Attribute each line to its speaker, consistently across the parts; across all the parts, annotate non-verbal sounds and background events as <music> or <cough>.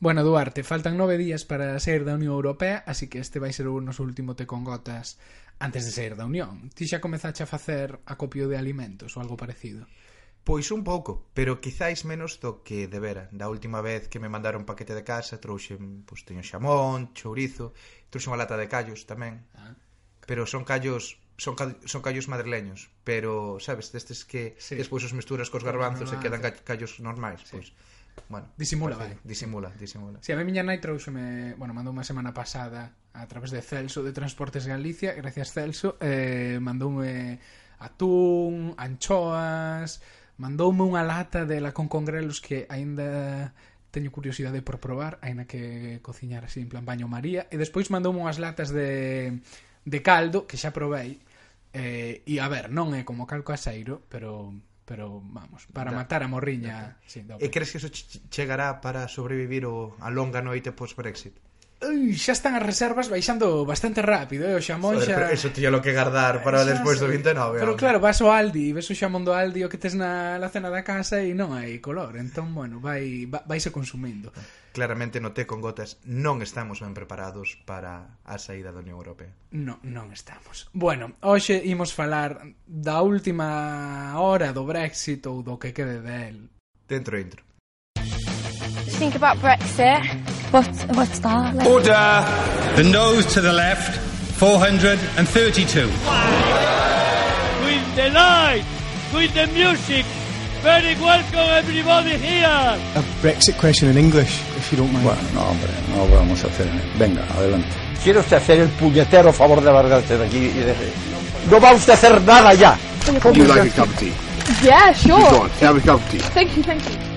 Speaker 1: Bueno, Duarte, faltan nove días para sair da Unión Europea, así que este vai ser o noso último te con gotas antes de sair da Unión. Ti xa comezache a facer acopio de alimentos ou algo parecido?
Speaker 2: Pois un pouco, pero quizáis menos do que debera. Da última vez que me mandaron un paquete de casa, trouxen, pois teño xamón, chourizo, trouxen unha lata de callos tamén.
Speaker 1: Ah.
Speaker 2: Pero son callos son, cal, son callos madrileños, pero sabes, destes que
Speaker 1: sí.
Speaker 2: despois os misturas cos garbanzos e
Speaker 1: ah,
Speaker 2: quedan callos normais, sí. pois. Bueno,
Speaker 1: disimula, vale.
Speaker 2: Disimula, disimula.
Speaker 1: Si sí, a mí miña nai trouxeme, bueno, mandou unha semana pasada a través de Celso de Transportes Galicia, gracias Celso, eh, mandoume eh, atún, anchoas, mandoume unha lata de la con congrelos que aínda teño curiosidade por probar, aínda que cociñar así en plan baño María, e despois mandoume unhas latas de, de caldo que xa probei, eh, e a ver, non é como calco aseiro, pero pero vamos, para
Speaker 2: da,
Speaker 1: matar a morriña da, sí, da
Speaker 2: E crees que eso chegará para sobrevivir o, a longa noite post-Brexit?
Speaker 1: Ui, xa están as reservas baixando bastante rápido, eh? o xamón
Speaker 2: Joder,
Speaker 1: xa...
Speaker 2: Pero eso tío lo que guardar para
Speaker 1: xa,
Speaker 2: despois do 29.
Speaker 1: Pero claro, vas ao Aldi, ves o xamón do Aldi o que tes na la cena da casa e non hai color, entón, bueno, vai, vai se consumindo.
Speaker 2: Claramente no té con gotas non estamos ben preparados para a saída da Unión Europea.
Speaker 1: Non, non estamos. Bueno, hoxe imos falar da última hora do Brexit ou do que quede del.
Speaker 2: Dentro intro.
Speaker 3: Think about Brexit. What, what's that? Like,
Speaker 4: Order! The nose to the left, 432.
Speaker 5: with the light, with the music. Very welcome everybody here.
Speaker 6: A Brexit question in English, if you don't mind.
Speaker 7: Bueno, no, hombre, no lo vamos a hacer. Venga, adelante.
Speaker 8: ¿Quiere usted hacer el puñetero favor de largarse de aquí y de... No va usted a hacer nada ya.
Speaker 7: Would you like a cup of tea?
Speaker 3: yeah, sure.
Speaker 7: Go on, have a cup of tea.
Speaker 3: Thank you, thank you.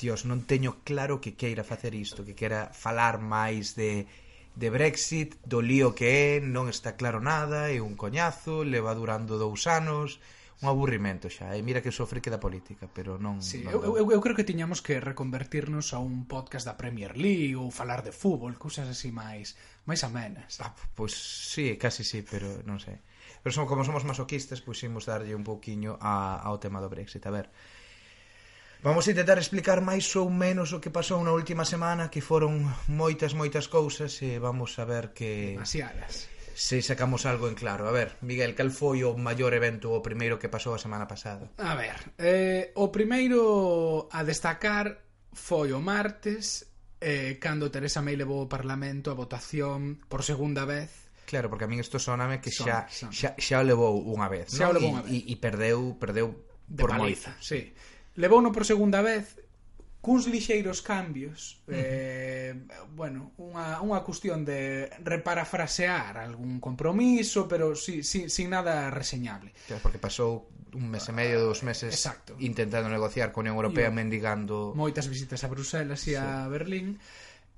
Speaker 2: Dios, non teño claro que queira facer isto, que queira falar máis de de Brexit, do lío que é, non está claro nada, é un coñazo, leva durando dous anos, un aburrimento xa. E mira que sofre que da política, pero non...
Speaker 1: Sí,
Speaker 2: non
Speaker 1: eu, eu, eu creo que tiñamos que reconvertirnos a un podcast da Premier League ou falar de fútbol, cousas así máis máis amenas.
Speaker 2: Ah, pois sí, casi sí, pero non sei. Pero son, como somos masoquistas, pois imos darlle un pouquiño a, ao tema do Brexit. A ver, Vamos a intentar explicar máis ou menos o que pasou na última semana, que foron moitas, moitas cousas, e vamos a ver que...
Speaker 1: Demasiadas.
Speaker 2: Se sacamos algo en claro. A ver, Miguel, cal foi o maior evento, o primeiro que pasou a semana pasada?
Speaker 1: A ver, eh, o primeiro a destacar foi o martes, eh, cando Teresa May levou ao Parlamento a votación por segunda vez
Speaker 2: Claro, porque a min isto soname que xa,
Speaker 1: son,
Speaker 2: xa, xa o levou unha vez,
Speaker 1: xa
Speaker 2: non?
Speaker 1: levou unha vez.
Speaker 2: E, e perdeu, perdeu
Speaker 1: de
Speaker 2: por
Speaker 1: paliza,
Speaker 2: moito.
Speaker 1: Sí levouno por segunda vez cuns lixeiros cambios uh -huh. eh, bueno, unha, unha cuestión de reparafrasear algún compromiso pero si, si, sin nada reseñable
Speaker 2: claro, porque pasou un mes e medio, dos meses
Speaker 1: Exacto.
Speaker 2: intentando negociar con a Unión Europea mendigando
Speaker 1: moitas visitas a Bruselas e sí. a Berlín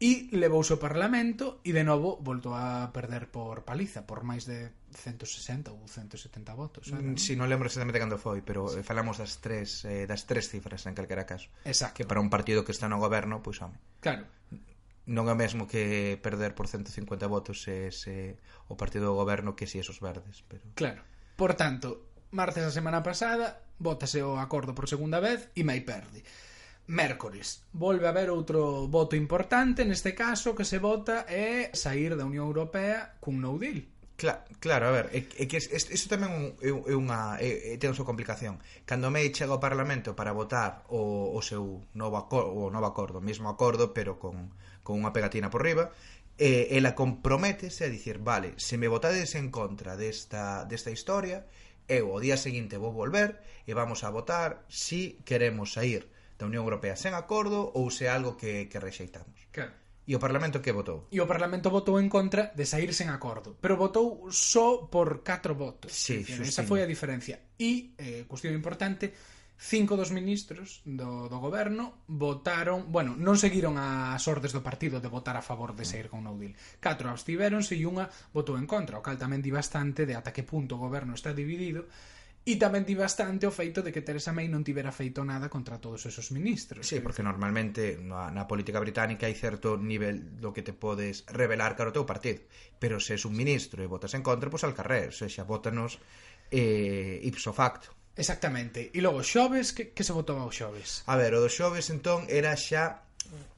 Speaker 1: e levouse ao Parlamento e de novo voltou a perder por paliza por máis de 160 ou 170 votos era,
Speaker 2: mm,
Speaker 1: non?
Speaker 2: Si, non lembro exactamente cando foi pero sí. falamos das tres eh, das tres cifras en calquera caso
Speaker 1: Exacto.
Speaker 2: que para un partido que está no goberno pois home
Speaker 1: claro
Speaker 2: non é mesmo que perder por 150 votos se, se o partido do goberno que si esos verdes pero
Speaker 1: claro por tanto martes a semana pasada votase o acordo por segunda vez e mai perde Mércores. Volve a haber outro voto importante, neste caso que se vota é sair da Unión Europea cun no deal.
Speaker 2: Claro, claro, a ver, é, é que isto tamén é unha é, é, ten a súa complicación. Cando May chega ao Parlamento para votar o, o seu novo acordo, o novo acordo, o mesmo acordo, pero con, con unha pegatina por riba, eh, ela comprométese a dicir, vale, se me votades en contra desta, desta historia, eu o día seguinte vou volver e vamos a votar si queremos sair da Unión Europea sen acordo ou se é algo que, que rexeitamos.
Speaker 1: Claro.
Speaker 2: E o Parlamento que votou?
Speaker 1: E o Parlamento votou en contra de sair sen acordo, pero votou só por 4 votos.
Speaker 2: Sí,
Speaker 1: esa foi a diferencia. E, eh, cuestión importante, cinco dos ministros do, do goberno votaron, bueno, non seguiron as ordes do partido de votar a favor de sair con no deal. Catro abstiveronse e unha votou en contra, o cal tamén di bastante de ata que punto o goberno está dividido E tamén di bastante o feito de que Teresa May non tivera feito nada contra todos esos ministros.
Speaker 2: Sí, porque normalmente na, na política británica hai certo nivel do que te podes revelar cara ao teu partido. Pero se es un ministro e votas en contra, pois pues, al carrer. Se xa votanos eh, ipso facto.
Speaker 1: Exactamente. E logo, xoves, que, que se votou ao xoves?
Speaker 2: A ver, o do xoves, entón, era xa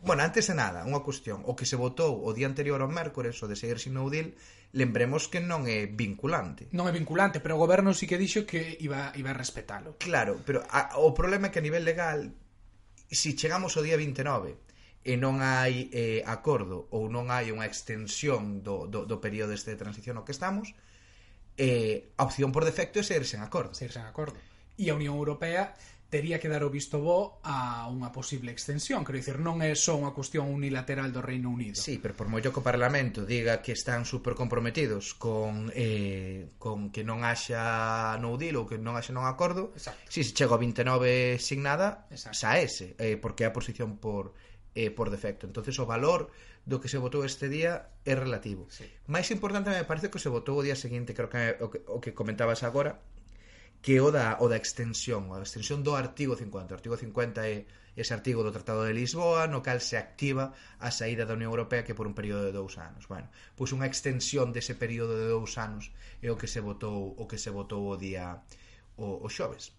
Speaker 2: Bueno, antes de nada, unha cuestión O que se votou o día anterior ao mércores O de seguir sin no deal lembremos que non é vinculante.
Speaker 1: Non é vinculante, pero o goberno sí que dixo que iba, iba a respetalo.
Speaker 2: Claro, pero a, o problema é que a nivel legal, si chegamos ao día 29 e non hai eh, acordo ou non hai unha extensión do, do, do período este de transición no que estamos, eh, a opción por defecto é ser sen acordo.
Speaker 1: Ser sen acordo. E a Unión Europea tería que dar o visto bo a unha posible extensión. Quero dicir, non é só unha cuestión unilateral do Reino Unido.
Speaker 2: Sí, pero por mollo que o Parlamento diga que están super comprometidos con, eh, con que non haxa no deal ou que non haxa non acordo,
Speaker 1: Exacto.
Speaker 2: si se chega o 29 sin nada,
Speaker 1: Exacto.
Speaker 2: xa ese, eh, porque é a posición por eh, por defecto. entonces o valor do que se votou este día é relativo.
Speaker 1: Sí.
Speaker 2: Máis importante me parece que se votou o día seguinte, creo que o que, o que comentabas agora, que o da, o da extensión, a extensión do artigo 50. O artigo 50 é ese artigo do Tratado de Lisboa no cal se activa a saída da Unión Europea que por un período de dous anos. Bueno, pois unha extensión dese período de dous anos é o que se votou o que se votou o día o, o xoves.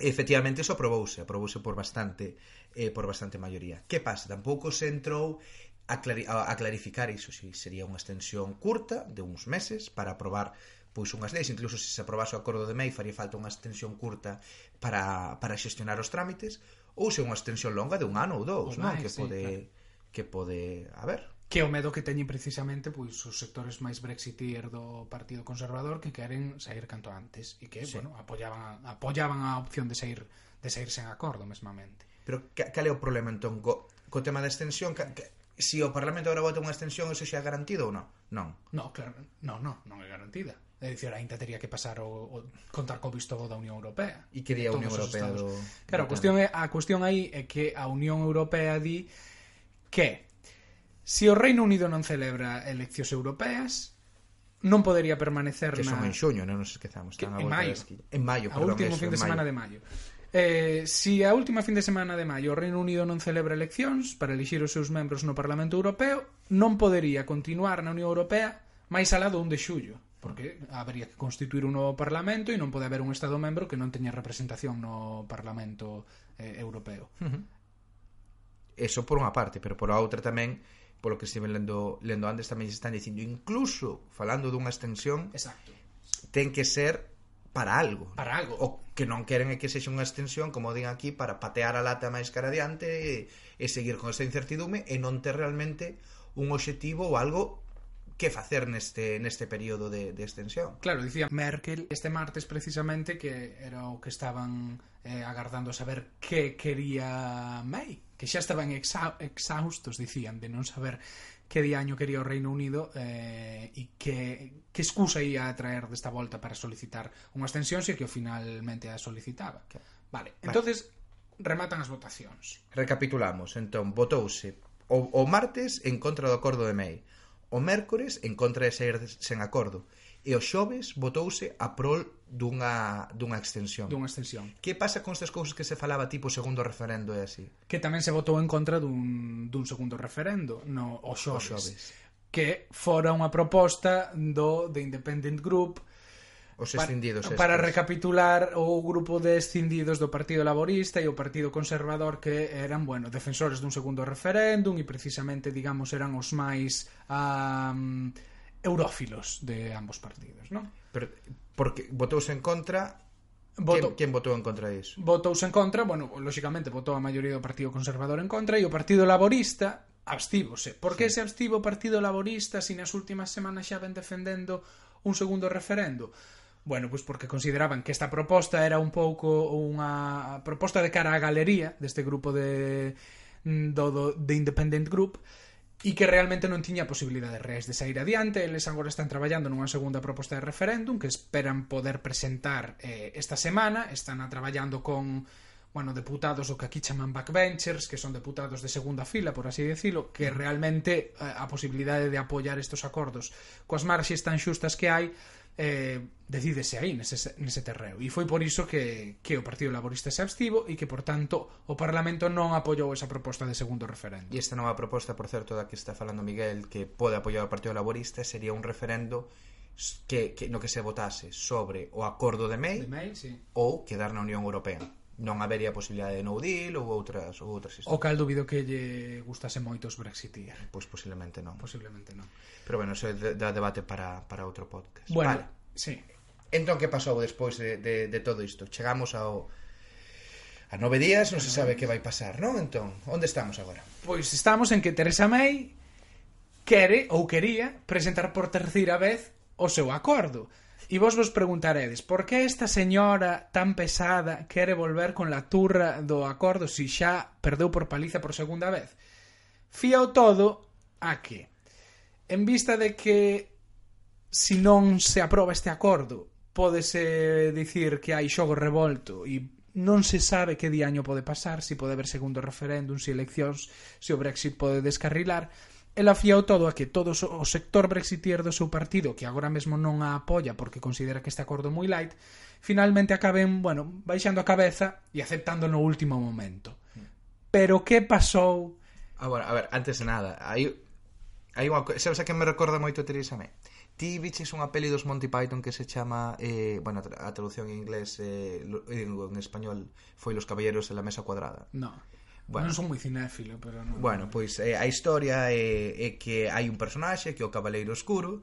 Speaker 2: E, efectivamente, iso aprobouse, aprobouse por bastante eh, por bastante maioría. Que pasa? Tampouco se entrou a, clari a, a clarificar iso, si sería unha extensión curta de uns meses para aprobar pois unhas leis, incluso se se aprobase o acordo de MEI faría falta unha extensión curta para, para xestionar os trámites ou se unha extensión longa de un ano ou dous, oh,
Speaker 1: non?
Speaker 2: Que pode sí,
Speaker 1: claro.
Speaker 2: que pode, a ver,
Speaker 1: Que é o medo que teñen precisamente pois os sectores máis brexitier do Partido Conservador que queren sair canto antes e que,
Speaker 2: sí.
Speaker 1: bueno, apoyaban apoyaban a opción de sair de sair sen acordo mesmamente.
Speaker 2: Pero cal é o problema entón co, co tema da extensión? Ca, ca, si o Parlamento agora vota unha extensión, eso xa é garantido ou non? Non.
Speaker 1: No, claro, non, non, non é garantida. É dicir, ainda tería que pasar o, o contar co visto da Unión Europea.
Speaker 2: E quería a Unión Europea do...
Speaker 1: Claro, a cuestión, é, a cuestión aí é que a Unión Europea di que se o Reino Unido non celebra eleccións europeas, non podería permanecer
Speaker 2: que
Speaker 1: na...
Speaker 2: Que son en xoño, non nos esquezamos.
Speaker 1: Que, en maio.
Speaker 2: En maio, perdón.
Speaker 1: A último
Speaker 2: eso,
Speaker 1: fin de semana de maio. Eh, si a última fin de semana de maio o Reino Unido non celebra eleccións para elixir os seus membros no Parlamento Europeo, non podería continuar na Unión Europea máis alá do 1 de xullo porque habría que constituir un novo Parlamento e non pode haber un Estado membro que non teña representación no Parlamento eh, Europeo.
Speaker 2: Eso por unha parte, pero por a outra tamén polo que estive lendo, lendo antes tamén se están dicindo incluso falando dunha extensión
Speaker 1: Exacto.
Speaker 2: ten que ser para algo.
Speaker 1: Para algo.
Speaker 2: O que non queren é que sexa unha extensión, como din aquí, para patear a lata máis cara adiante e, e seguir con esta incertidume e non ter realmente un obxectivo ou algo que facer neste, neste período de, de extensión.
Speaker 1: Claro, dicía Merkel este martes precisamente que era o que estaban eh, agardando saber que quería May, que xa estaban exa exhaustos, dicían, de non saber que diaño quería o Reino Unido eh, e que, que excusa ia a traer desta volta para solicitar unha extensión se que finalmente a solicitaba. Vale, entonces rematan as votacións.
Speaker 2: Recapitulamos, entón, votouse o, o martes en contra do acordo de May O mércores encontra de sair sen acordo e o xoves votouse a prol dunha, dunha extensión.
Speaker 1: Dunha extensión.
Speaker 2: Que pasa con estas cousas que se falaba tipo segundo referendo e así?
Speaker 1: Que tamén se votou en contra dun, dun segundo referendo, no, o xoves.
Speaker 2: O
Speaker 1: xoves. Que fora unha proposta do The Independent Group
Speaker 2: Os escindidos estes.
Speaker 1: Para recapitular o grupo de escindidos do Partido Laborista e o Partido Conservador que eran, bueno, defensores dun segundo referéndum e precisamente, digamos, eran os máis um, eurófilos de ambos partidos, non?
Speaker 2: Pero, porque votouse en contra
Speaker 1: Voto,
Speaker 2: quen, quen votou en contra disso?
Speaker 1: Votouse en contra, bueno, lóxicamente votou a maioría do Partido Conservador en contra e o Partido Laborista abstívose. Por que sí. se abstivo o Partido Laborista se si nas últimas semanas xa ven defendendo un segundo referendo? Bueno, pois porque consideraban que esta proposta era un pouco unha proposta de cara á galería deste grupo de mm, do, do de Independent Group e que realmente non tiña posibilidades reais de sair adiante. Eles agora están traballando nunha segunda proposta de referéndum que esperan poder presentar eh, esta semana. Están a traballando con bueno, deputados o que aquí chaman backbenchers, que son deputados de segunda fila, por así decirlo, que realmente eh, a posibilidade de apoiar estos acordos coas marxes tan xustas que hai eh, decídese aí nese, nese terreo. E foi por iso que, que o Partido Laborista se abstivo e que por tanto o Parlamento non apoiou esa proposta de segundo referendo.
Speaker 2: E esta nova proposta, por certo, da que está falando Miguel que pode apoiar o Partido Laborista sería un referendo que, que no que se votase sobre o acordo de MEI,
Speaker 1: de MEI sí.
Speaker 2: ou quedar na Unión Europea non habería posibilidade de no deal ou outras ou outras historias.
Speaker 1: O cal dubido que lle gustase moitos Brexiteer.
Speaker 2: Pois posiblemente non.
Speaker 1: Posiblemente non.
Speaker 2: Pero bueno, eso de debate para, para outro podcast.
Speaker 1: Bueno,
Speaker 2: vale.
Speaker 1: sí.
Speaker 2: Entón, que pasou despois de, de, de todo isto? Chegamos ao a nove días, non se sabe que vai pasar, non? Entón, onde estamos agora?
Speaker 1: Pois estamos en que Teresa May quere ou quería presentar por terceira vez o seu acordo E vos vos preguntaredes, por que esta señora tan pesada quere volver con la turra do acordo se si xa perdeu por paliza por segunda vez? Fíao todo a que, en vista de que se si non se aproba este acordo, pódese dicir que hai xogo revolto e non se sabe que diaño pode pasar, se si pode haber segundo referéndum, se si eleccións, se o Brexit pode descarrilar, el afiao todo a que todos o sector brexitier do seu partido, que agora mesmo non a apoia porque considera que este acordo moi light, finalmente acaben, bueno, baixando a cabeza e aceptando no último momento. Pero que pasou?
Speaker 2: Agora, a ver, antes de nada, hai hai unha cousa sabes a que me recorda moito Teresa May. Ti viches unha peli dos Monty Python que se chama, eh, bueno, a traducción en inglés, eh, en español, foi Los Caballeros de la Mesa Cuadrada.
Speaker 1: No.
Speaker 2: Bueno.
Speaker 1: Non son moi cinéfilo, pero non...
Speaker 2: Bueno, pois eh, a historia é, é que hai un personaxe que é o Cabaleiro Escuro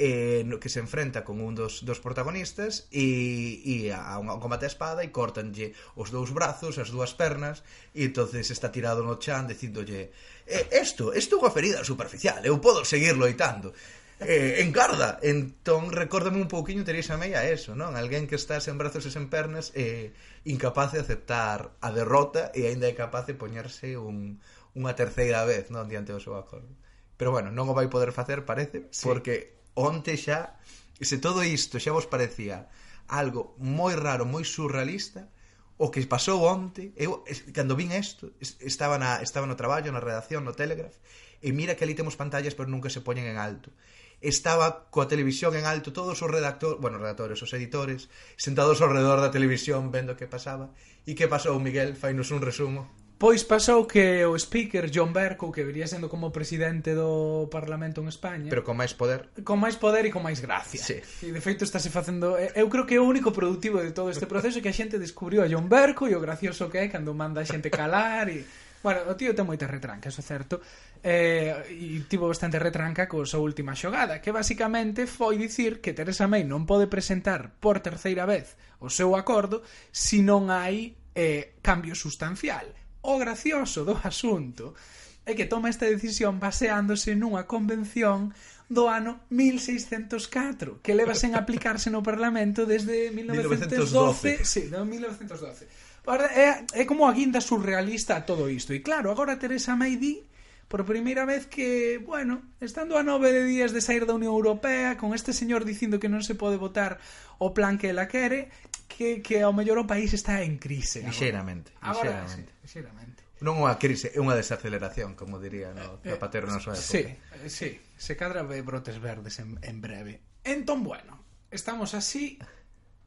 Speaker 2: eh, que se enfrenta con un dos, dos protagonistas e, e a un, combate a espada e cortanlle os dous brazos, as dúas pernas e entonces está tirado no chan dicindolle eh, esto, isto é unha ferida superficial, eu podo seguir loitando eh, Garda, entón recórdame un pouquiño Teresa May a eso non? Alguén que está sen brazos e sen pernas e eh, incapaz de aceptar a derrota e aínda é capaz de poñerse un, unha terceira vez non? Diante do seu acordo pero bueno, non o vai poder facer parece sí. porque onte xa se todo isto xa vos parecía algo moi raro, moi surrealista o que pasou onte eu cando vin isto estaba, na, estaba no traballo, na redacción, no Telegraph e mira que ali temos pantallas pero nunca se poñen en alto estaba coa televisión en alto todos os redactores, bueno, redactores, os editores, sentados ao redor da televisión vendo que pasaba. E que pasou, Miguel? Fainos un resumo.
Speaker 1: Pois pasou que o speaker John Bercow, que vería sendo como presidente do Parlamento en España...
Speaker 2: Pero con máis poder.
Speaker 1: Con máis poder e con máis gracia.
Speaker 2: Sí.
Speaker 1: E de feito estáse facendo... Eh, eu creo que é o único productivo de todo este proceso que a xente descubriu a John Bercow e o gracioso que é cando manda a xente calar e... <laughs> Bueno, o tío ten moitas eso é certo, eh, e tivo bastante retranca co súa última xogada, que basicamente foi dicir que Teresa May non pode presentar por terceira vez o seu acordo se non hai eh, cambio sustancial. O gracioso do asunto é que toma esta decisión baseándose nunha convención do ano 1604, que leva sen aplicarse no Parlamento desde 1912.
Speaker 2: 1912.
Speaker 1: Sí, no 1912. É, é como a guinda surrealista a todo isto. E claro, agora Teresa May di por primeira vez que, bueno, estando a nove de días de sair da Unión Europea, con este señor dicindo que non se pode votar o plan que ela quere, que, que ao mellor o país está en crise.
Speaker 2: Lixeramente.
Speaker 1: Agora. Sí.
Speaker 2: Non unha crise, é unha desaceleración, como diría no Zapatero eh, na súa época.
Speaker 1: Sí, eh, sí, se cadra ve brotes verdes en, en breve. Entón, bueno, estamos así,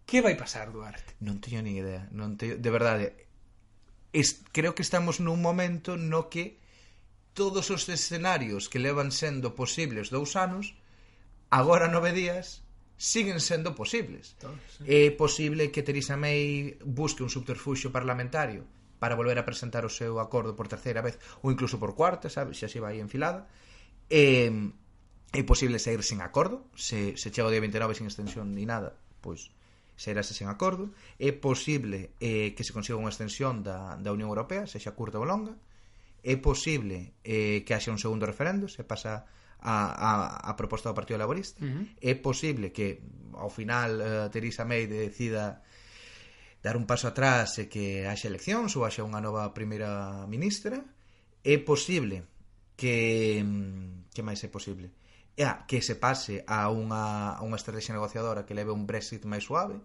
Speaker 1: que vai pasar, Duarte?
Speaker 2: Non teño ni idea, non teño, de verdade, es, creo que estamos nun momento no que todos os escenarios que levan sendo posibles dous anos, agora nove días, siguen sendo posibles. É posible que Theresa May busque un subterfuxio parlamentario para volver a presentar o seu acordo por terceira vez ou incluso por cuarta, sabe, se así vai enfilada. É, é posible sair sen acordo, se, se chega o día 29 sin extensión ni nada, pois sairase sen acordo. É posible eh, que se consiga unha extensión da, da Unión Europea, sexa curta ou longa é posible eh, que haxa un segundo referendo se pasa a, a, a proposta do Partido Laborista. Uh -huh. é posible que ao final eh, Theresa May decida dar un paso atrás e que haxa eleccións ou haxa unha nova primeira ministra é posible que que máis é posible? É ah, que se pase a unha, a unha estrategia negociadora que leve un Brexit máis suave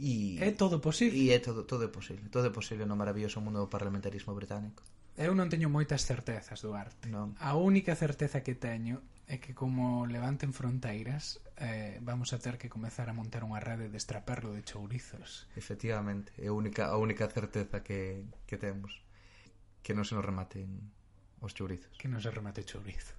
Speaker 2: e
Speaker 1: é todo posible.
Speaker 2: e é todo, todo é posible todo é posible no maravilloso mundo do parlamentarismo británico
Speaker 1: eu non teño moitas certezas do arte.
Speaker 2: Non.
Speaker 1: A única certeza que teño é que como levanten fronteiras eh, vamos a ter que comezar a montar unha rede de estraperlo de chourizos.
Speaker 2: Efectivamente, é a única, a única certeza que, que temos que non se nos rematen os chourizos.
Speaker 1: Que non se remate chourizo.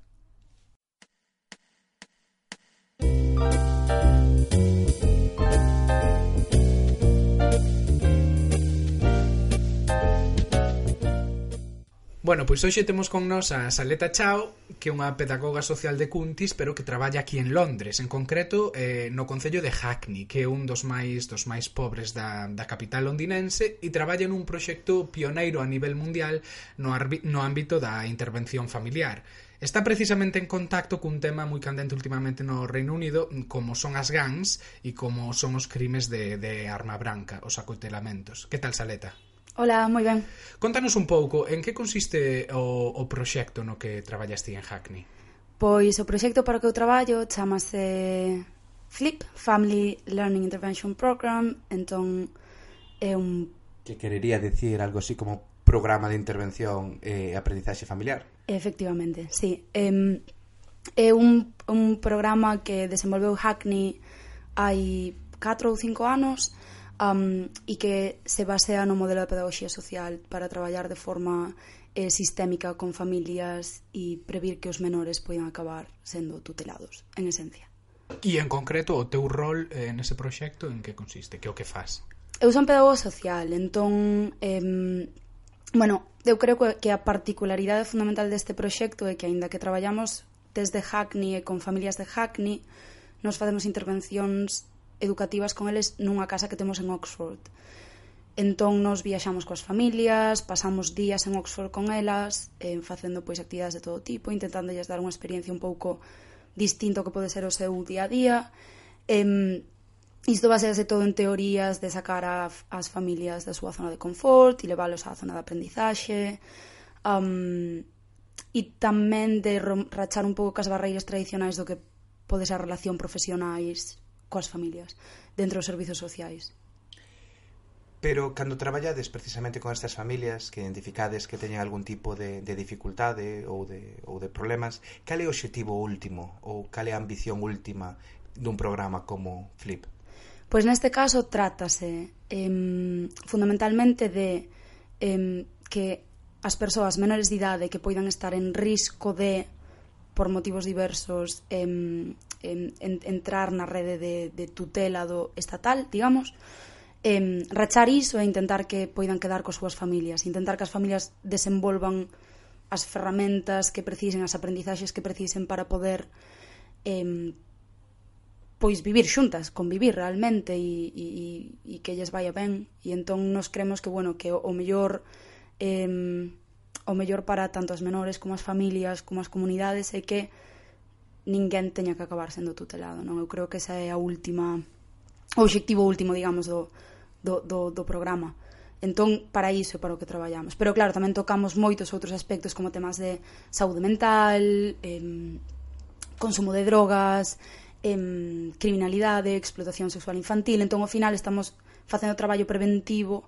Speaker 1: Bueno, pois hoxe temos con nos a Saleta Chao, que é unha pedagoga social de Cuntis, pero que traballa aquí en Londres, en concreto eh, no Concello de Hackney, que é un dos máis dos máis pobres da, da capital londinense e traballa nun proxecto pioneiro a nivel mundial no, arbi, no ámbito da intervención familiar. Está precisamente en contacto cun tema moi candente últimamente no Reino Unido como son as gangs e como son os crimes de, de arma branca, os acoitelamentos. Que tal, Saleta?
Speaker 9: Ola, moi ben.
Speaker 1: Contanos un pouco, en que consiste o, o proxecto no que traballas ti en Hackney?
Speaker 9: Pois o proxecto para o que eu traballo chamase FLIP, Family Learning Intervention Program, entón é un...
Speaker 2: Que querería decir algo así como programa de intervención e eh, aprendizaxe familiar.
Speaker 9: Efectivamente, sí. Eh, é un, un programa que desenvolveu Hackney hai 4 ou 5 anos um, e que se basea no modelo de pedagogía social para traballar de forma eh, sistémica con familias e previr que os menores poidan acabar sendo tutelados, en esencia.
Speaker 1: E en concreto o teu rol eh, nese proxecto en que consiste? Que o que faz?
Speaker 9: Eu son pedagogo social, entón eh, bueno, eu creo que a particularidade fundamental deste proxecto é que aínda que traballamos desde Hackney e con familias de Hackney, nos facemos intervencións educativas con eles nunha casa que temos en Oxford. Entón nos viaxamos coas familias, pasamos días en Oxford con elas, eh, facendo pois actividades de todo tipo, intentándolles dar unha experiencia un pouco distinto que pode ser o seu día a día. Eh, isto basease todo en teorías de sacar a, as familias da súa zona de confort e leválos á zona de aprendizaxe. Um, e tamén de rachar un pouco cas barreiras tradicionais do que pode ser a relación profesionais coas familias dentro dos servizos sociais.
Speaker 2: Pero cando traballades precisamente con estas familias que identificades que teñen algún tipo de, de dificultade ou de, ou de problemas, cal é o objetivo último ou cal é a ambición última dun programa como Flip?
Speaker 9: Pois neste caso trátase eh, fundamentalmente de eh, que as persoas menores de idade que poidan estar en risco de por motivos diversos em, em, en, entrar na rede de, de tutela do estatal, digamos, em, rachar iso e intentar que poidan quedar coas súas familias, intentar que as familias desenvolvan as ferramentas que precisen, as aprendizaxes que precisen para poder em, pois vivir xuntas, convivir realmente e, e, e que lles vaya ben. E entón nos cremos que, bueno, que o, o mellor... Em, o mellor para tanto as menores como as familias, como as comunidades, é que ninguén teña que acabar sendo tutelado, non? Eu creo que esa é a última o obxectivo último, digamos, do, do, do, do programa. Entón, para iso é para o que traballamos. Pero claro, tamén tocamos moitos outros aspectos como temas de saúde mental, em, consumo de drogas, em, criminalidade, explotación sexual infantil. Entón, ao final, estamos facendo traballo preventivo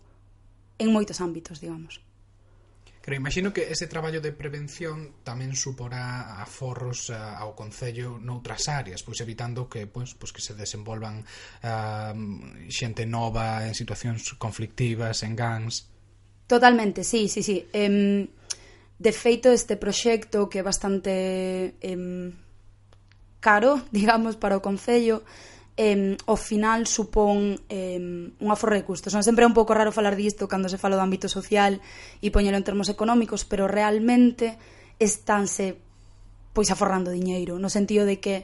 Speaker 9: en moitos ámbitos, digamos.
Speaker 1: Pero imagino que ese traballo de prevención tamén suporá aforros uh, ao Concello noutras áreas, pois evitando que pois, pois que se desenvolvan uh, xente nova en situacións conflictivas, en gangs.
Speaker 9: Totalmente, sí, sí, sí. Um, de feito, este proxecto que é bastante um, caro, <laughs> digamos, para o Concello, eh, ao final supón eh, un aforro de custos. Non sempre é un pouco raro falar disto cando se fala do ámbito social e poñelo en termos económicos, pero realmente estánse pois aforrando diñeiro, no sentido de que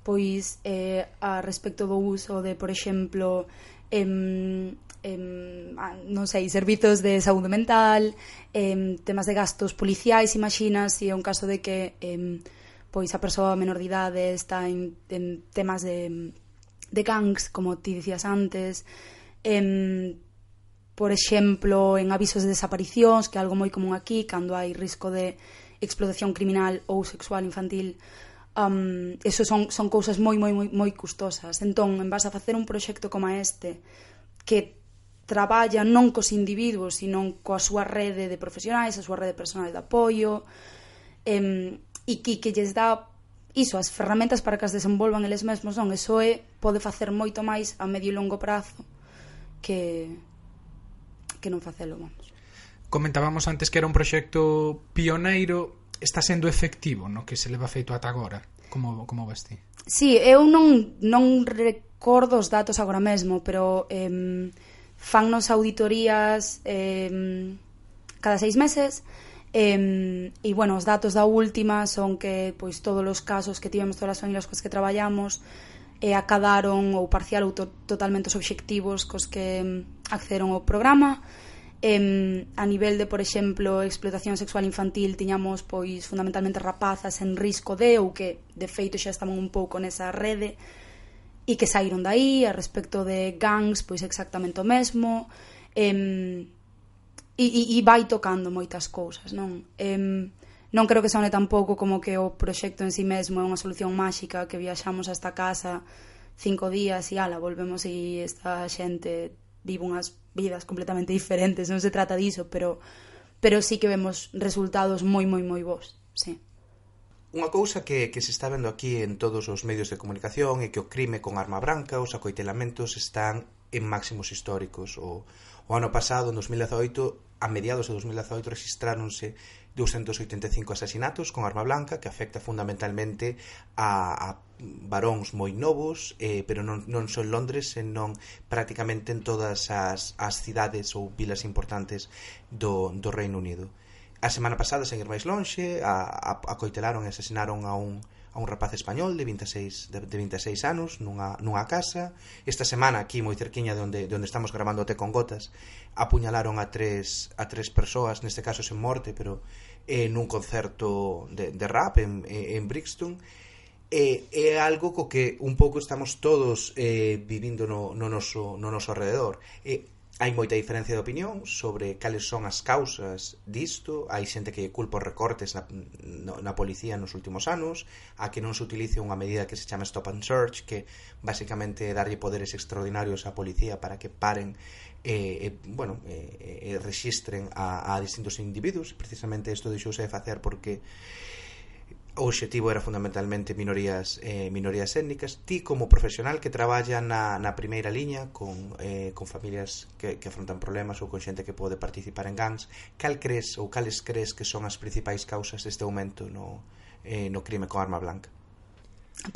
Speaker 9: pois eh, a respecto do uso de, por exemplo, em, em, non sei, servizos de saúde mental, em, temas de gastos policiais, imagina, se é un caso de que em, pois a persoa menor de idade está en, en temas de de gangs, como ti dicías antes, em, por exemplo, en avisos de desaparicións, que é algo moi común aquí, cando hai risco de explotación criminal ou sexual infantil, um, eso son, son cousas moi, moi, moi, moi custosas. Entón, en base a facer un proxecto como este, que traballa non cos individuos, sino coa súa rede de profesionais, a súa rede personal de apoio, em, e que, que lles dá iso, as ferramentas para que as desenvolvan eles mesmos non, eso é, pode facer moito máis a medio e longo prazo que que non facelo, vamos.
Speaker 1: Comentábamos antes que era un proxecto pioneiro, está sendo efectivo no que se leva feito ata agora? Como, como vas ti?
Speaker 9: Sí, eu non, non recordo os datos agora mesmo, pero eh, fannos auditorías eh, cada seis meses, E, e bueno, os datos da última son que pois todos os casos que tivemos todas as familias cos que traballamos e acadaron ou parcial ou to totalmente os obxectivos cos que accederon ao programa. Em, a nivel de, por exemplo, explotación sexual infantil tiñamos pois fundamentalmente rapazas en risco de ou que de feito xa estaban un pouco nesa rede e que saíron dai. A respecto de gangs pois exactamente o mesmo. Em, e, e, e vai tocando moitas cousas, non? Em, non creo que sone tampouco como que o proxecto en sí mesmo é unha solución máxica que viaxamos a esta casa cinco días e ala, volvemos e esta xente vive unhas vidas completamente diferentes, non se trata diso, pero pero sí que vemos resultados moi moi moi bons, sí.
Speaker 2: Unha cousa que, que se está vendo aquí en todos os medios de comunicación é que o crime con arma branca, os acoitelamentos están en máximos históricos. O, o ano pasado, en 2018, a mediados de 2018, registráronse 285 asasinatos con arma blanca que afecta fundamentalmente a, a varóns moi novos, eh, pero non, non só en Londres, senón prácticamente en todas as, as cidades ou vilas importantes do, do Reino Unido. A semana pasada, sen ir máis lonxe, a, a, acoitelaron e asasinaron a un a un rapaz español de 26 de, de 26 anos nunha, nunha casa. Esta semana aquí moi cerquiña de onde de onde estamos grabando Te con gotas, apuñalaron a tres a tres persoas, neste caso sen morte, pero eh, nun concerto de, de rap en, en Brixton e é algo co que un pouco estamos todos eh, vivindo no, no, noso, no noso alrededor e Hai moita diferencia de opinión sobre cales son as causas disto, hai xente que culpa os recortes na, na policía nos últimos anos, a que non se utilice unha medida que se chama Stop and Search, que basicamente darlle poderes extraordinarios á policía para que paren e, eh, bueno, eh, eh, registren a, a distintos individuos, precisamente isto deixouse de facer porque o obxectivo era fundamentalmente minorías eh, minorías étnicas ti como profesional que traballa na, na primeira liña con, eh, con familias que, que afrontan problemas ou con xente que pode participar en gangs cal crees ou cales crees que son as principais causas deste aumento no, eh, no crime con arma blanca?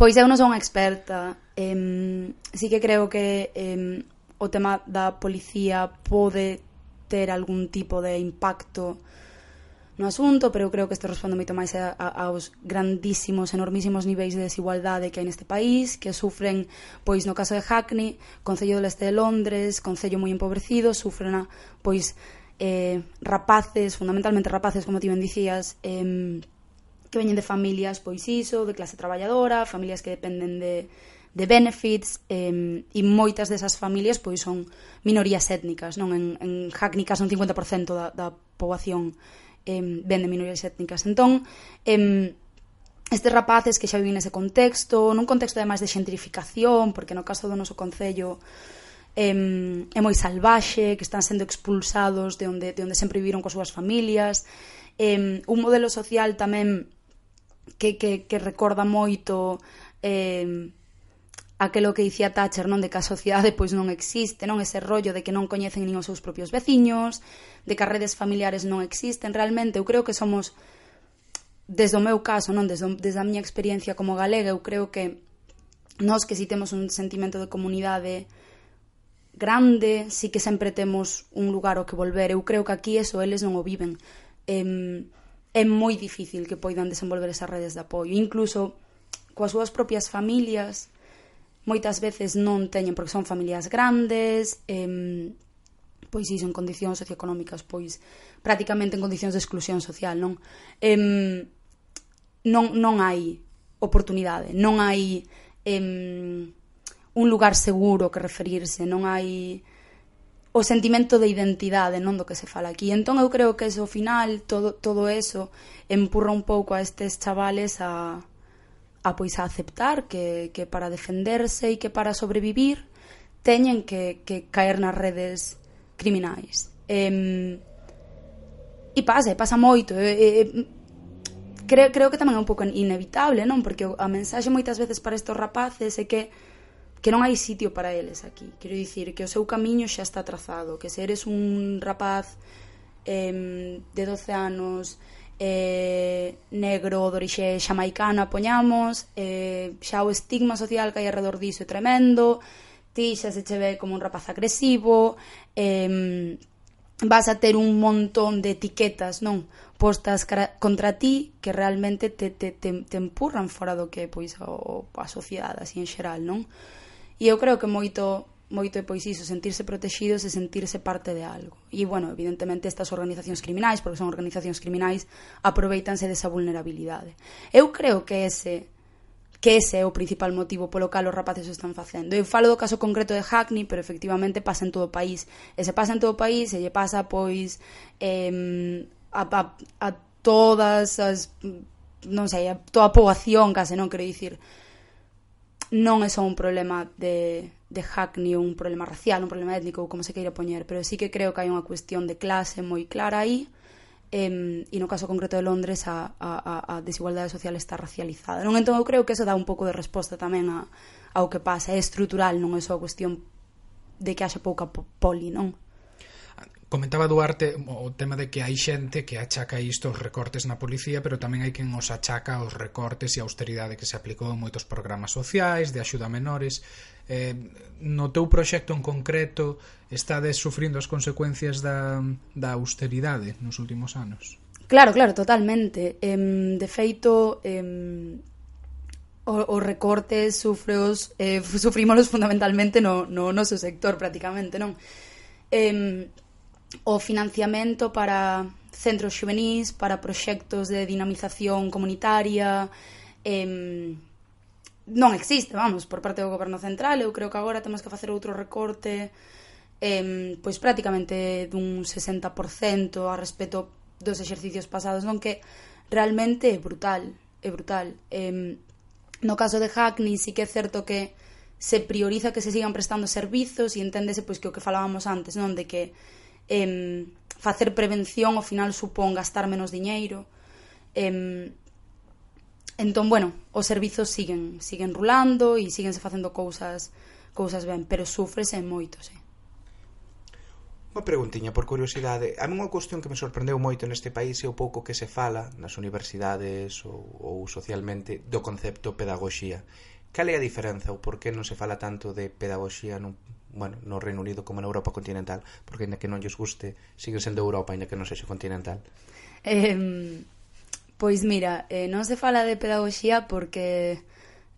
Speaker 9: Pois eu non son experta Eh, sí que creo que eh, o tema da policía pode ter algún tipo de impacto no asunto, pero eu creo que isto responde moito máis a, a, aos grandísimos, enormísimos niveis de desigualdade que hai neste país, que sufren, pois no caso de Hackney, Concello do Leste de Londres, Concello moi empobrecido, sufren, a, pois, eh, rapaces, fundamentalmente rapaces, como ti ben dicías, eh, que veñen de familias, pois iso, de clase traballadora, familias que dependen de, de benefits eh, e moitas desas familias pois son minorías étnicas, non? En, en Hackney case un 50% da, da poboación eh, ben de minorías étnicas. Entón, eh, estes rapaces que xa viven nese contexto, nun contexto ademais de xentrificación, porque no caso do noso concello eh, é moi salvaxe, que están sendo expulsados de onde, de onde sempre viviron coas súas familias, eh, un modelo social tamén que, que, que recorda moito eh, aquelo que dicía Thatcher, non, de que a sociedade pois non existe, non ese rollo de que non coñecen nin os seus propios veciños, de que as redes familiares non existen, realmente eu creo que somos desde o meu caso, non, desde, desde a miña experiencia como galega, eu creo que nós que si temos un sentimento de comunidade grande, si que sempre temos un lugar ao que volver. Eu creo que aquí eso eles non o viven. Em, é moi difícil que poidan desenvolver esas redes de apoio. Incluso coas súas propias familias, moitas veces non teñen porque son familias grandes, eh, pois iso en condicións socioeconómicas, pois prácticamente en condicións de exclusión social, non? Eh, non, non hai oportunidade, non hai eh, un lugar seguro que referirse, non hai o sentimento de identidade, non do que se fala aquí. Entón eu creo que eso ao final todo todo eso empurra un pouco a estes chavales a a pois a aceptar que, que para defenderse e que para sobrevivir teñen que, que caer nas redes criminais. E, e pasa, pasa moito. E, e, creo, creo que tamén é un pouco inevitable, non? Porque a mensaxe moitas veces para estes rapaces é que que non hai sitio para eles aquí. Quero dicir que o seu camiño xa está trazado, que se eres un rapaz eh, de 12 anos eh, negro de orixe xamaicana, poñamos, eh, xa o estigma social que hai alrededor diso é tremendo, ti xa se che ve como un rapaz agresivo, eh, vas a ter un montón de etiquetas, non? Postas contra ti que realmente te, te, te, te empurran fora do que é pois, o, a sociedade así en xeral, non? E eu creo que moito moito é pois iso, sentirse protegidos e sentirse parte de algo. E, bueno, evidentemente estas organizacións criminais, porque son organizacións criminais, aproveitanse desa vulnerabilidade. Eu creo que ese que ese é o principal motivo polo cal os rapaces o están facendo. Eu falo do caso concreto de Hackney, pero efectivamente pasa en todo o país. E se pasa en todo o país, e lle pasa, pois, eh, a, a, a todas as, non sei, a toda a poboación, case, non quero dicir non é só un problema de, de hack ni un problema racial, un problema étnico ou como se queira poñer, pero sí que creo que hai unha cuestión de clase moi clara aí eh, e no caso concreto de Londres a, a, a desigualdade social está racializada. Non entón eu creo que eso dá un pouco de resposta tamén a, ao que pasa, é estrutural, non é só cuestión de que haxa pouca poli, non?
Speaker 1: Comentaba Duarte o tema de que hai xente que achaca isto os recortes na policía, pero tamén hai quen os achaca os recortes e a austeridade que se aplicou en moitos programas sociais, de axuda a menores. Eh, no teu proxecto en concreto estades sufrindo as consecuencias da, da austeridade nos últimos anos?
Speaker 9: Claro, claro, totalmente. Em, de feito, em, os recortes sufreos, eh, sufrimos fundamentalmente no, no noso sector, prácticamente, non? Em, o financiamento para centros juvenis, para proxectos de dinamización comunitaria, eh, non existe, vamos, por parte do goberno central, eu creo que agora temos que facer outro recorte eh, pois prácticamente dun 60% a respecto dos exercicios pasados, non que realmente é brutal, é brutal. Eh, no caso de Hackney sí que é certo que se prioriza que se sigan prestando servizos e enténdese pois que o que falábamos antes, non de que em, facer prevención ao final supón gastar menos diñeiro em, entón, bueno, os servizos siguen siguen rulando e síguense facendo cousas cousas ben, pero sufrese moito, sí.
Speaker 2: Unha preguntiña por curiosidade. A mí unha cuestión que me sorprendeu moito neste país é o pouco que se fala nas universidades ou, ou socialmente do concepto pedagoxía. Cal é a diferenza ou por que non se fala tanto de pedagoxía nun bueno, no Reino Unido como na Europa continental, porque ainda que non lles guste, sigue sendo Europa, ainda que non sexa continental.
Speaker 9: Eh, pois mira, eh, non se fala de pedagogía porque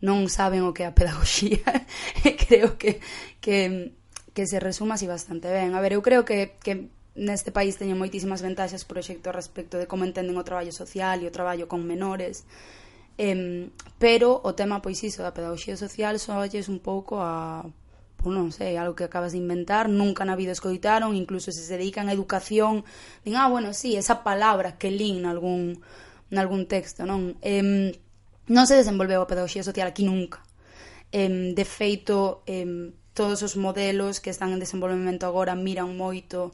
Speaker 9: non saben o que é a pedagogía. <laughs> creo que, que, que se resuma así bastante ben. A ver, eu creo que, que neste país teñen moitísimas ventaxas proxecto respecto de como entenden o traballo social e o traballo con menores. Eh, pero o tema, pois iso, da pedagogía social só un pouco a pues non sei, algo que acabas de inventar, nunca na vida escoitaron, incluso se se dedican a educación, din, ah, bueno, sí, esa palabra que lín nalgún, nalgún texto, non? Eh, non se desenvolveu a pedagogía social aquí nunca. Eh, de feito, eh, todos os modelos que están en desenvolvemento agora miran moito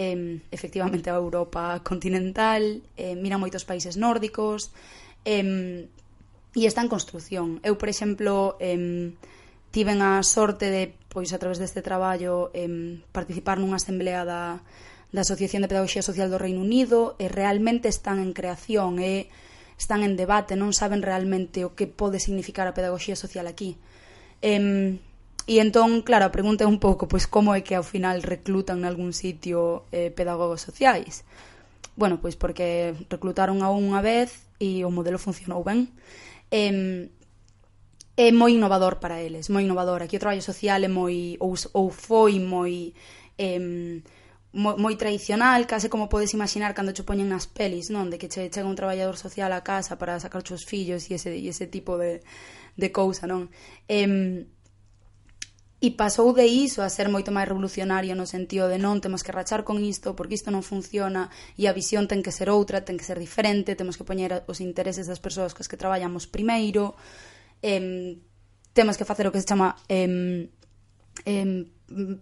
Speaker 9: eh, efectivamente a Europa continental, eh, miran moitos países nórdicos, eh, e está en construción. Eu, por exemplo, eh, tiven a sorte de pois a través deste traballo em, participar nunha asamblea da, da Asociación de Pedagogía Social do Reino Unido e realmente están en creación e están en debate, non saben realmente o que pode significar a pedagogía social aquí. Em, E entón, claro, a pregunta é un pouco pois como é que ao final reclutan en algún sitio eh, pedagogos sociais. Bueno, pois porque reclutaron a unha vez e o modelo funcionou ben. Em, é moi innovador para eles, moi innovador. Aquí o traballo social é moi ou, ou foi moi eh, moi, moi tradicional, case como podes imaginar cando che poñen nas pelis, non? De que che chega un traballador social a casa para sacar os fillos e ese, e ese tipo de, de cousa, non? Eh, e pasou de iso a ser moito máis revolucionario no sentido de non temos que rachar con isto porque isto non funciona e a visión ten que ser outra, ten que ser diferente, temos que poñer os intereses das persoas cos que traballamos primeiro, eh, temos que facer o que se chama eh, eh,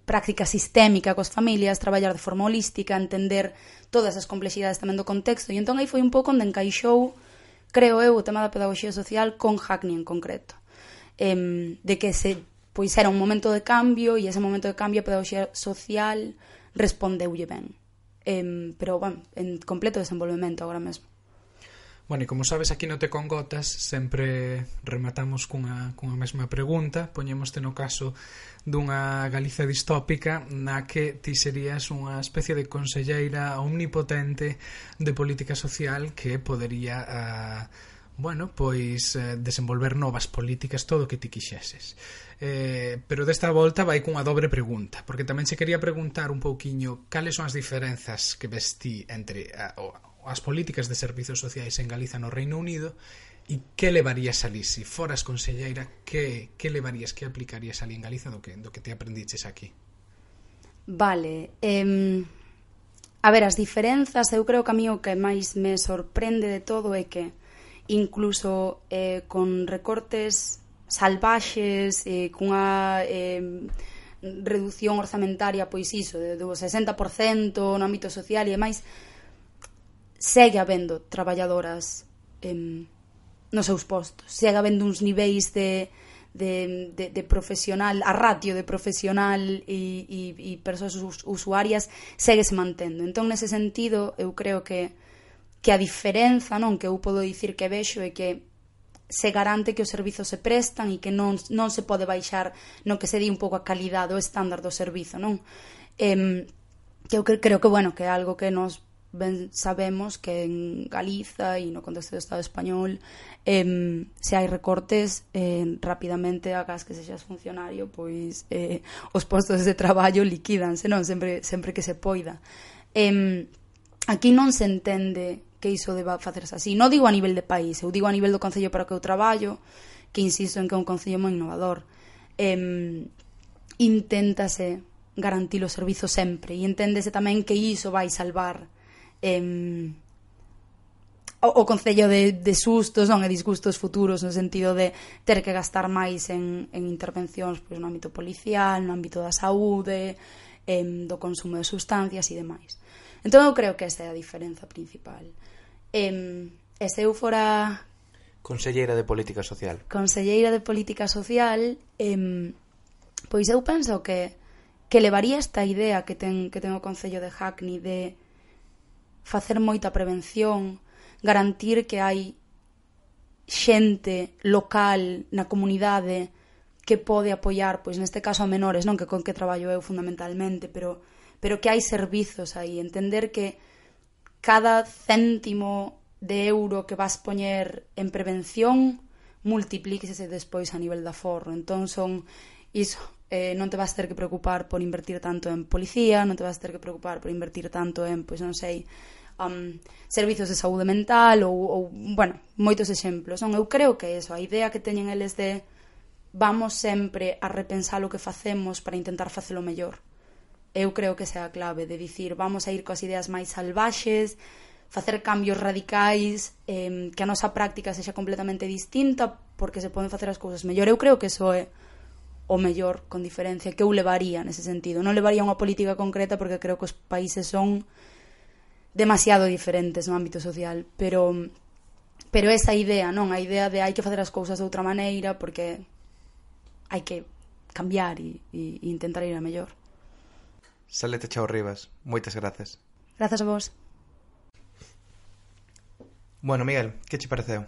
Speaker 9: práctica sistémica coas familias, traballar de forma holística, entender todas as complexidades tamén do contexto. E entón aí foi un pouco onde encaixou, creo eu, o tema da pedagogía social con Hackney en concreto. Eh, de que se pois era un momento de cambio e ese momento de cambio a pedagogía social respondeulle ben. Eh, pero, bueno, en completo desenvolvemento agora mesmo.
Speaker 1: Bueno, e como sabes, aquí no te con gotas sempre rematamos cunha, cunha mesma pregunta. Poñemoste no caso dunha Galiza distópica na que ti serías unha especie de conselleira omnipotente de política social que podería... Uh, bueno, pois eh, desenvolver novas políticas todo o que ti quixeses. Eh, pero desta volta vai cunha dobre pregunta, porque tamén se quería preguntar un pouquiño cales son as diferenzas que vestí entre a, o, as políticas de servizos sociais en Galiza no Reino Unido e que levarías ali se foras conselleira que, que levarías, que aplicarías ali en Galiza do que, do que te aprendiches aquí?
Speaker 9: Vale eh, a ver, as diferenzas eu creo que a mí o que máis me sorprende de todo é que incluso eh, con recortes salvaxes eh, cunha eh, reducción orzamentaria pois iso, do 60% no ámbito social e máis, segue habendo traballadoras em, nos seus postos, segue habendo uns niveis de, de, de, de profesional, a ratio de profesional e, e, e persoas usuarias segue se mantendo. Entón, nese sentido, eu creo que que a diferenza non que eu podo dicir que vexo é que se garante que os servizos se prestan e que non, non se pode baixar no que se di un pouco a calidade o estándar do servizo, non? Em, que eu creo que, bueno, que é algo que nos ben sabemos que en Galiza e no contexto do Estado español eh, se hai recortes eh, rapidamente a cas que se xas funcionario pois eh, <laughs> os postos de traballo liquidanse non sempre, sempre que se poida eh, aquí non se entende que iso deba facerse así. Non digo a nivel de país, eu digo a nivel do Concello para que eu traballo que insisto en que é un Concello moi innovador. Eh, inténtase garantir o servizo sempre e enténdese tamén que iso vai salvar eh, o, o Concello de, de sustos non e disgustos futuros no sentido de ter que gastar máis en, en intervencións pois, no ámbito policial, no ámbito da saúde, em, do consumo de sustancias e demais. Entón eu creo que esa é a diferenza principal. Em, e se eu fora...
Speaker 2: Conselleira de Política Social.
Speaker 9: Conselleira de Política Social, em, pois eu penso que que levaría esta idea que ten, que ten o Concello de Hackney de facer moita prevención, garantir que hai xente local na comunidade que pode apoiar, pois neste caso a menores, non que con que traballo eu fundamentalmente, pero pero que hai servizos aí, entender que cada céntimo de euro que vas poñer en prevención multiplíquese despois a nivel da forro. Entón son iso, eh, non te vas ter que preocupar por invertir tanto en policía, non te vas ter que preocupar por invertir tanto en, pois non sei, um, servizos de saúde mental ou, ou, bueno, moitos exemplos. Non, eu creo que é iso, a idea que teñen eles de vamos sempre a repensar o que facemos para intentar facelo mellor. Eu creo que esa é a clave de dicir vamos a ir coas ideas máis salvaxes, facer cambios radicais, eh, que a nosa práctica sexa completamente distinta porque se poden facer as cousas mellor. Eu creo que eso é o mellor, con diferencia, que eu levaría nese sentido. Non levaría unha política concreta porque creo que os países son demasiado diferentes no ámbito social, pero pero esa idea, non, a idea de hai que facer as cousas de outra maneira porque hai que cambiar e, e, e intentar ir a mellor.
Speaker 2: Salete Chao Rivas, moitas grazas.
Speaker 9: Grazas a vos.
Speaker 2: Bueno, Miguel, que che pareceu?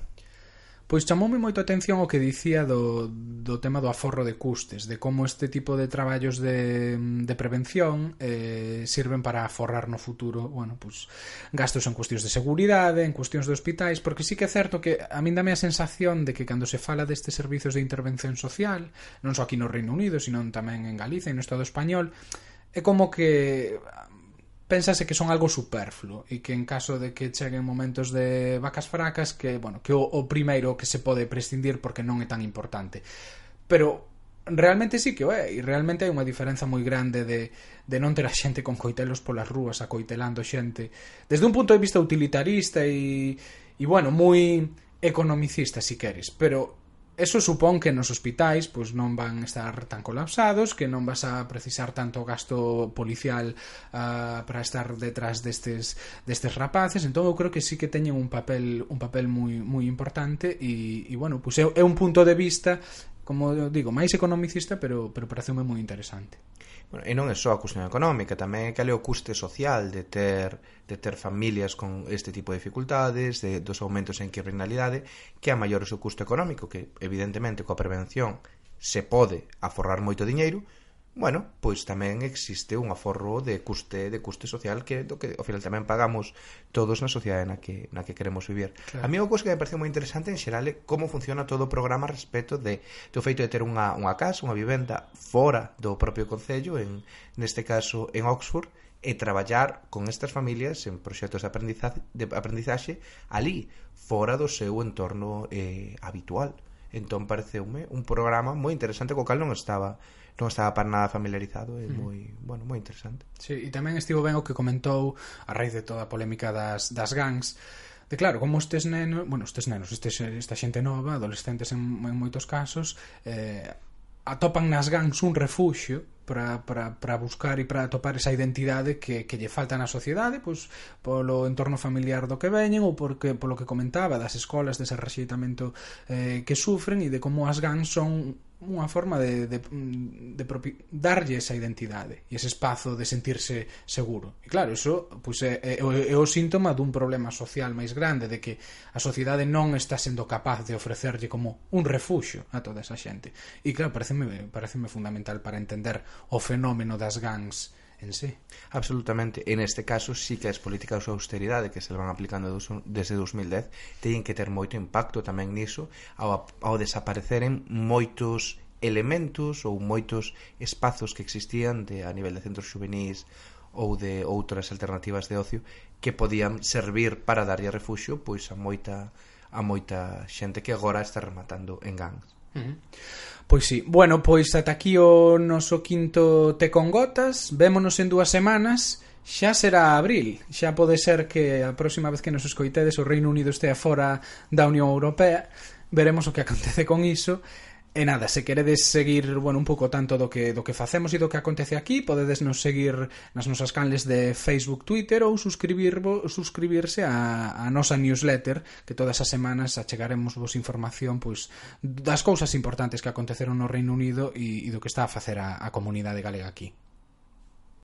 Speaker 1: Pois chamoume moito a atención o que dicía do, do tema do aforro de custes, de como este tipo de traballos de, de prevención eh, sirven para aforrar no futuro bueno, pois, gastos en cuestións de seguridade, en cuestións de hospitais, porque sí que é certo que a min dame a sensación de que cando se fala destes servizos de intervención social, non só aquí no Reino Unido, sino tamén en Galicia e no Estado español, é como que pensase que son algo superfluo e que en caso de que cheguen momentos de vacas fracas que, bueno, que o, o primeiro que se pode prescindir porque non é tan importante. Pero realmente sí que o é, e realmente hai unha diferenza moi grande de, de non ter a xente con coitelos polas rúas acoitelando xente desde un punto de vista utilitarista e, e bueno, moi economicista, si queres, pero eso supón que nos hospitais pois non van estar tan colapsados, que non vas a precisar tanto gasto policial uh, para estar detrás destes destes rapaces, entón eu creo que sí que teñen un papel un papel moi moi importante e, e bueno, pois é, é un punto de vista como digo, máis economicista, pero pero pareceume moi interesante.
Speaker 2: Bueno, e non é só a cuestión económica, tamén é cal é o custe social de ter de ter familias con este tipo de dificultades, de, dos aumentos en criminalidade, que a maior é o seu custo económico, que evidentemente coa prevención se pode aforrar moito diñeiro, bueno, pois tamén existe un aforro de custe de custe social que do que ao final tamén pagamos todos na sociedade na que na que queremos vivir. Claro. A mí o cousa que me parece moi interesante en xeral é como funciona todo o programa respecto de do feito de ter unha unha casa, unha vivenda fora do propio concello, en neste caso en Oxford, e traballar con estas familias en proxectos de aprendizaxe, de aprendizaxe ali, fora do seu entorno eh, habitual. Entón, pareceume un programa moi interesante co cal non estaba non estaba para nada familiarizado e mm. moi, bueno, moi interesante.
Speaker 1: Sí, e tamén estivo ben o que comentou a raíz de toda a polémica das, das gangs, de claro, como estes nenos, bueno, estes nenos, estes, esta xente nova, adolescentes en, en moitos casos, eh, atopan nas gangs un refuxio para, para, para buscar e para atopar esa identidade que, que lle falta na sociedade pois, polo entorno familiar do que veñen ou porque, polo que comentaba das escolas, dese rexeitamento eh, que sufren e de como as gangs son unha forma de, de, de propi... darlle esa identidade e ese espazo de sentirse seguro. E claro, iso pois, é, é, é o síntoma dun problema social máis grande de que a sociedade non está sendo capaz de ofrecerlle como un refuxo a toda esa xente. E claro, pareceme, pareceme fundamental para entender o fenómeno das gangs en sí.
Speaker 2: Absolutamente. En este caso, sí que as políticas de austeridade que se van aplicando desde 2010 teñen que ter moito impacto tamén niso ao, ao desapareceren moitos elementos ou moitos espazos que existían de, a nivel de centros juvenis ou de outras alternativas de ocio que podían servir para darlle refuxo pois a moita a moita xente que agora está rematando en gangs.
Speaker 1: Pois sí. Bueno, pois ata aquí o noso quinto Te con Gotas. Vémonos en dúas semanas. Xa será abril. Xa pode ser que a próxima vez que nos escoitedes o Reino Unido estea fora da Unión Europea. Veremos o que acontece con iso. E nada, se queredes seguir, bueno, un pouco tanto do que do que facemos e do que acontece aquí, podedes nos seguir nas nosas canles de Facebook, Twitter ou suscribir, suscribirse a, a nosa newsletter, que todas as semanas achegaremos vos información pois das cousas importantes que aconteceron no Reino Unido e, e do que está a facer a, a comunidade galega aquí.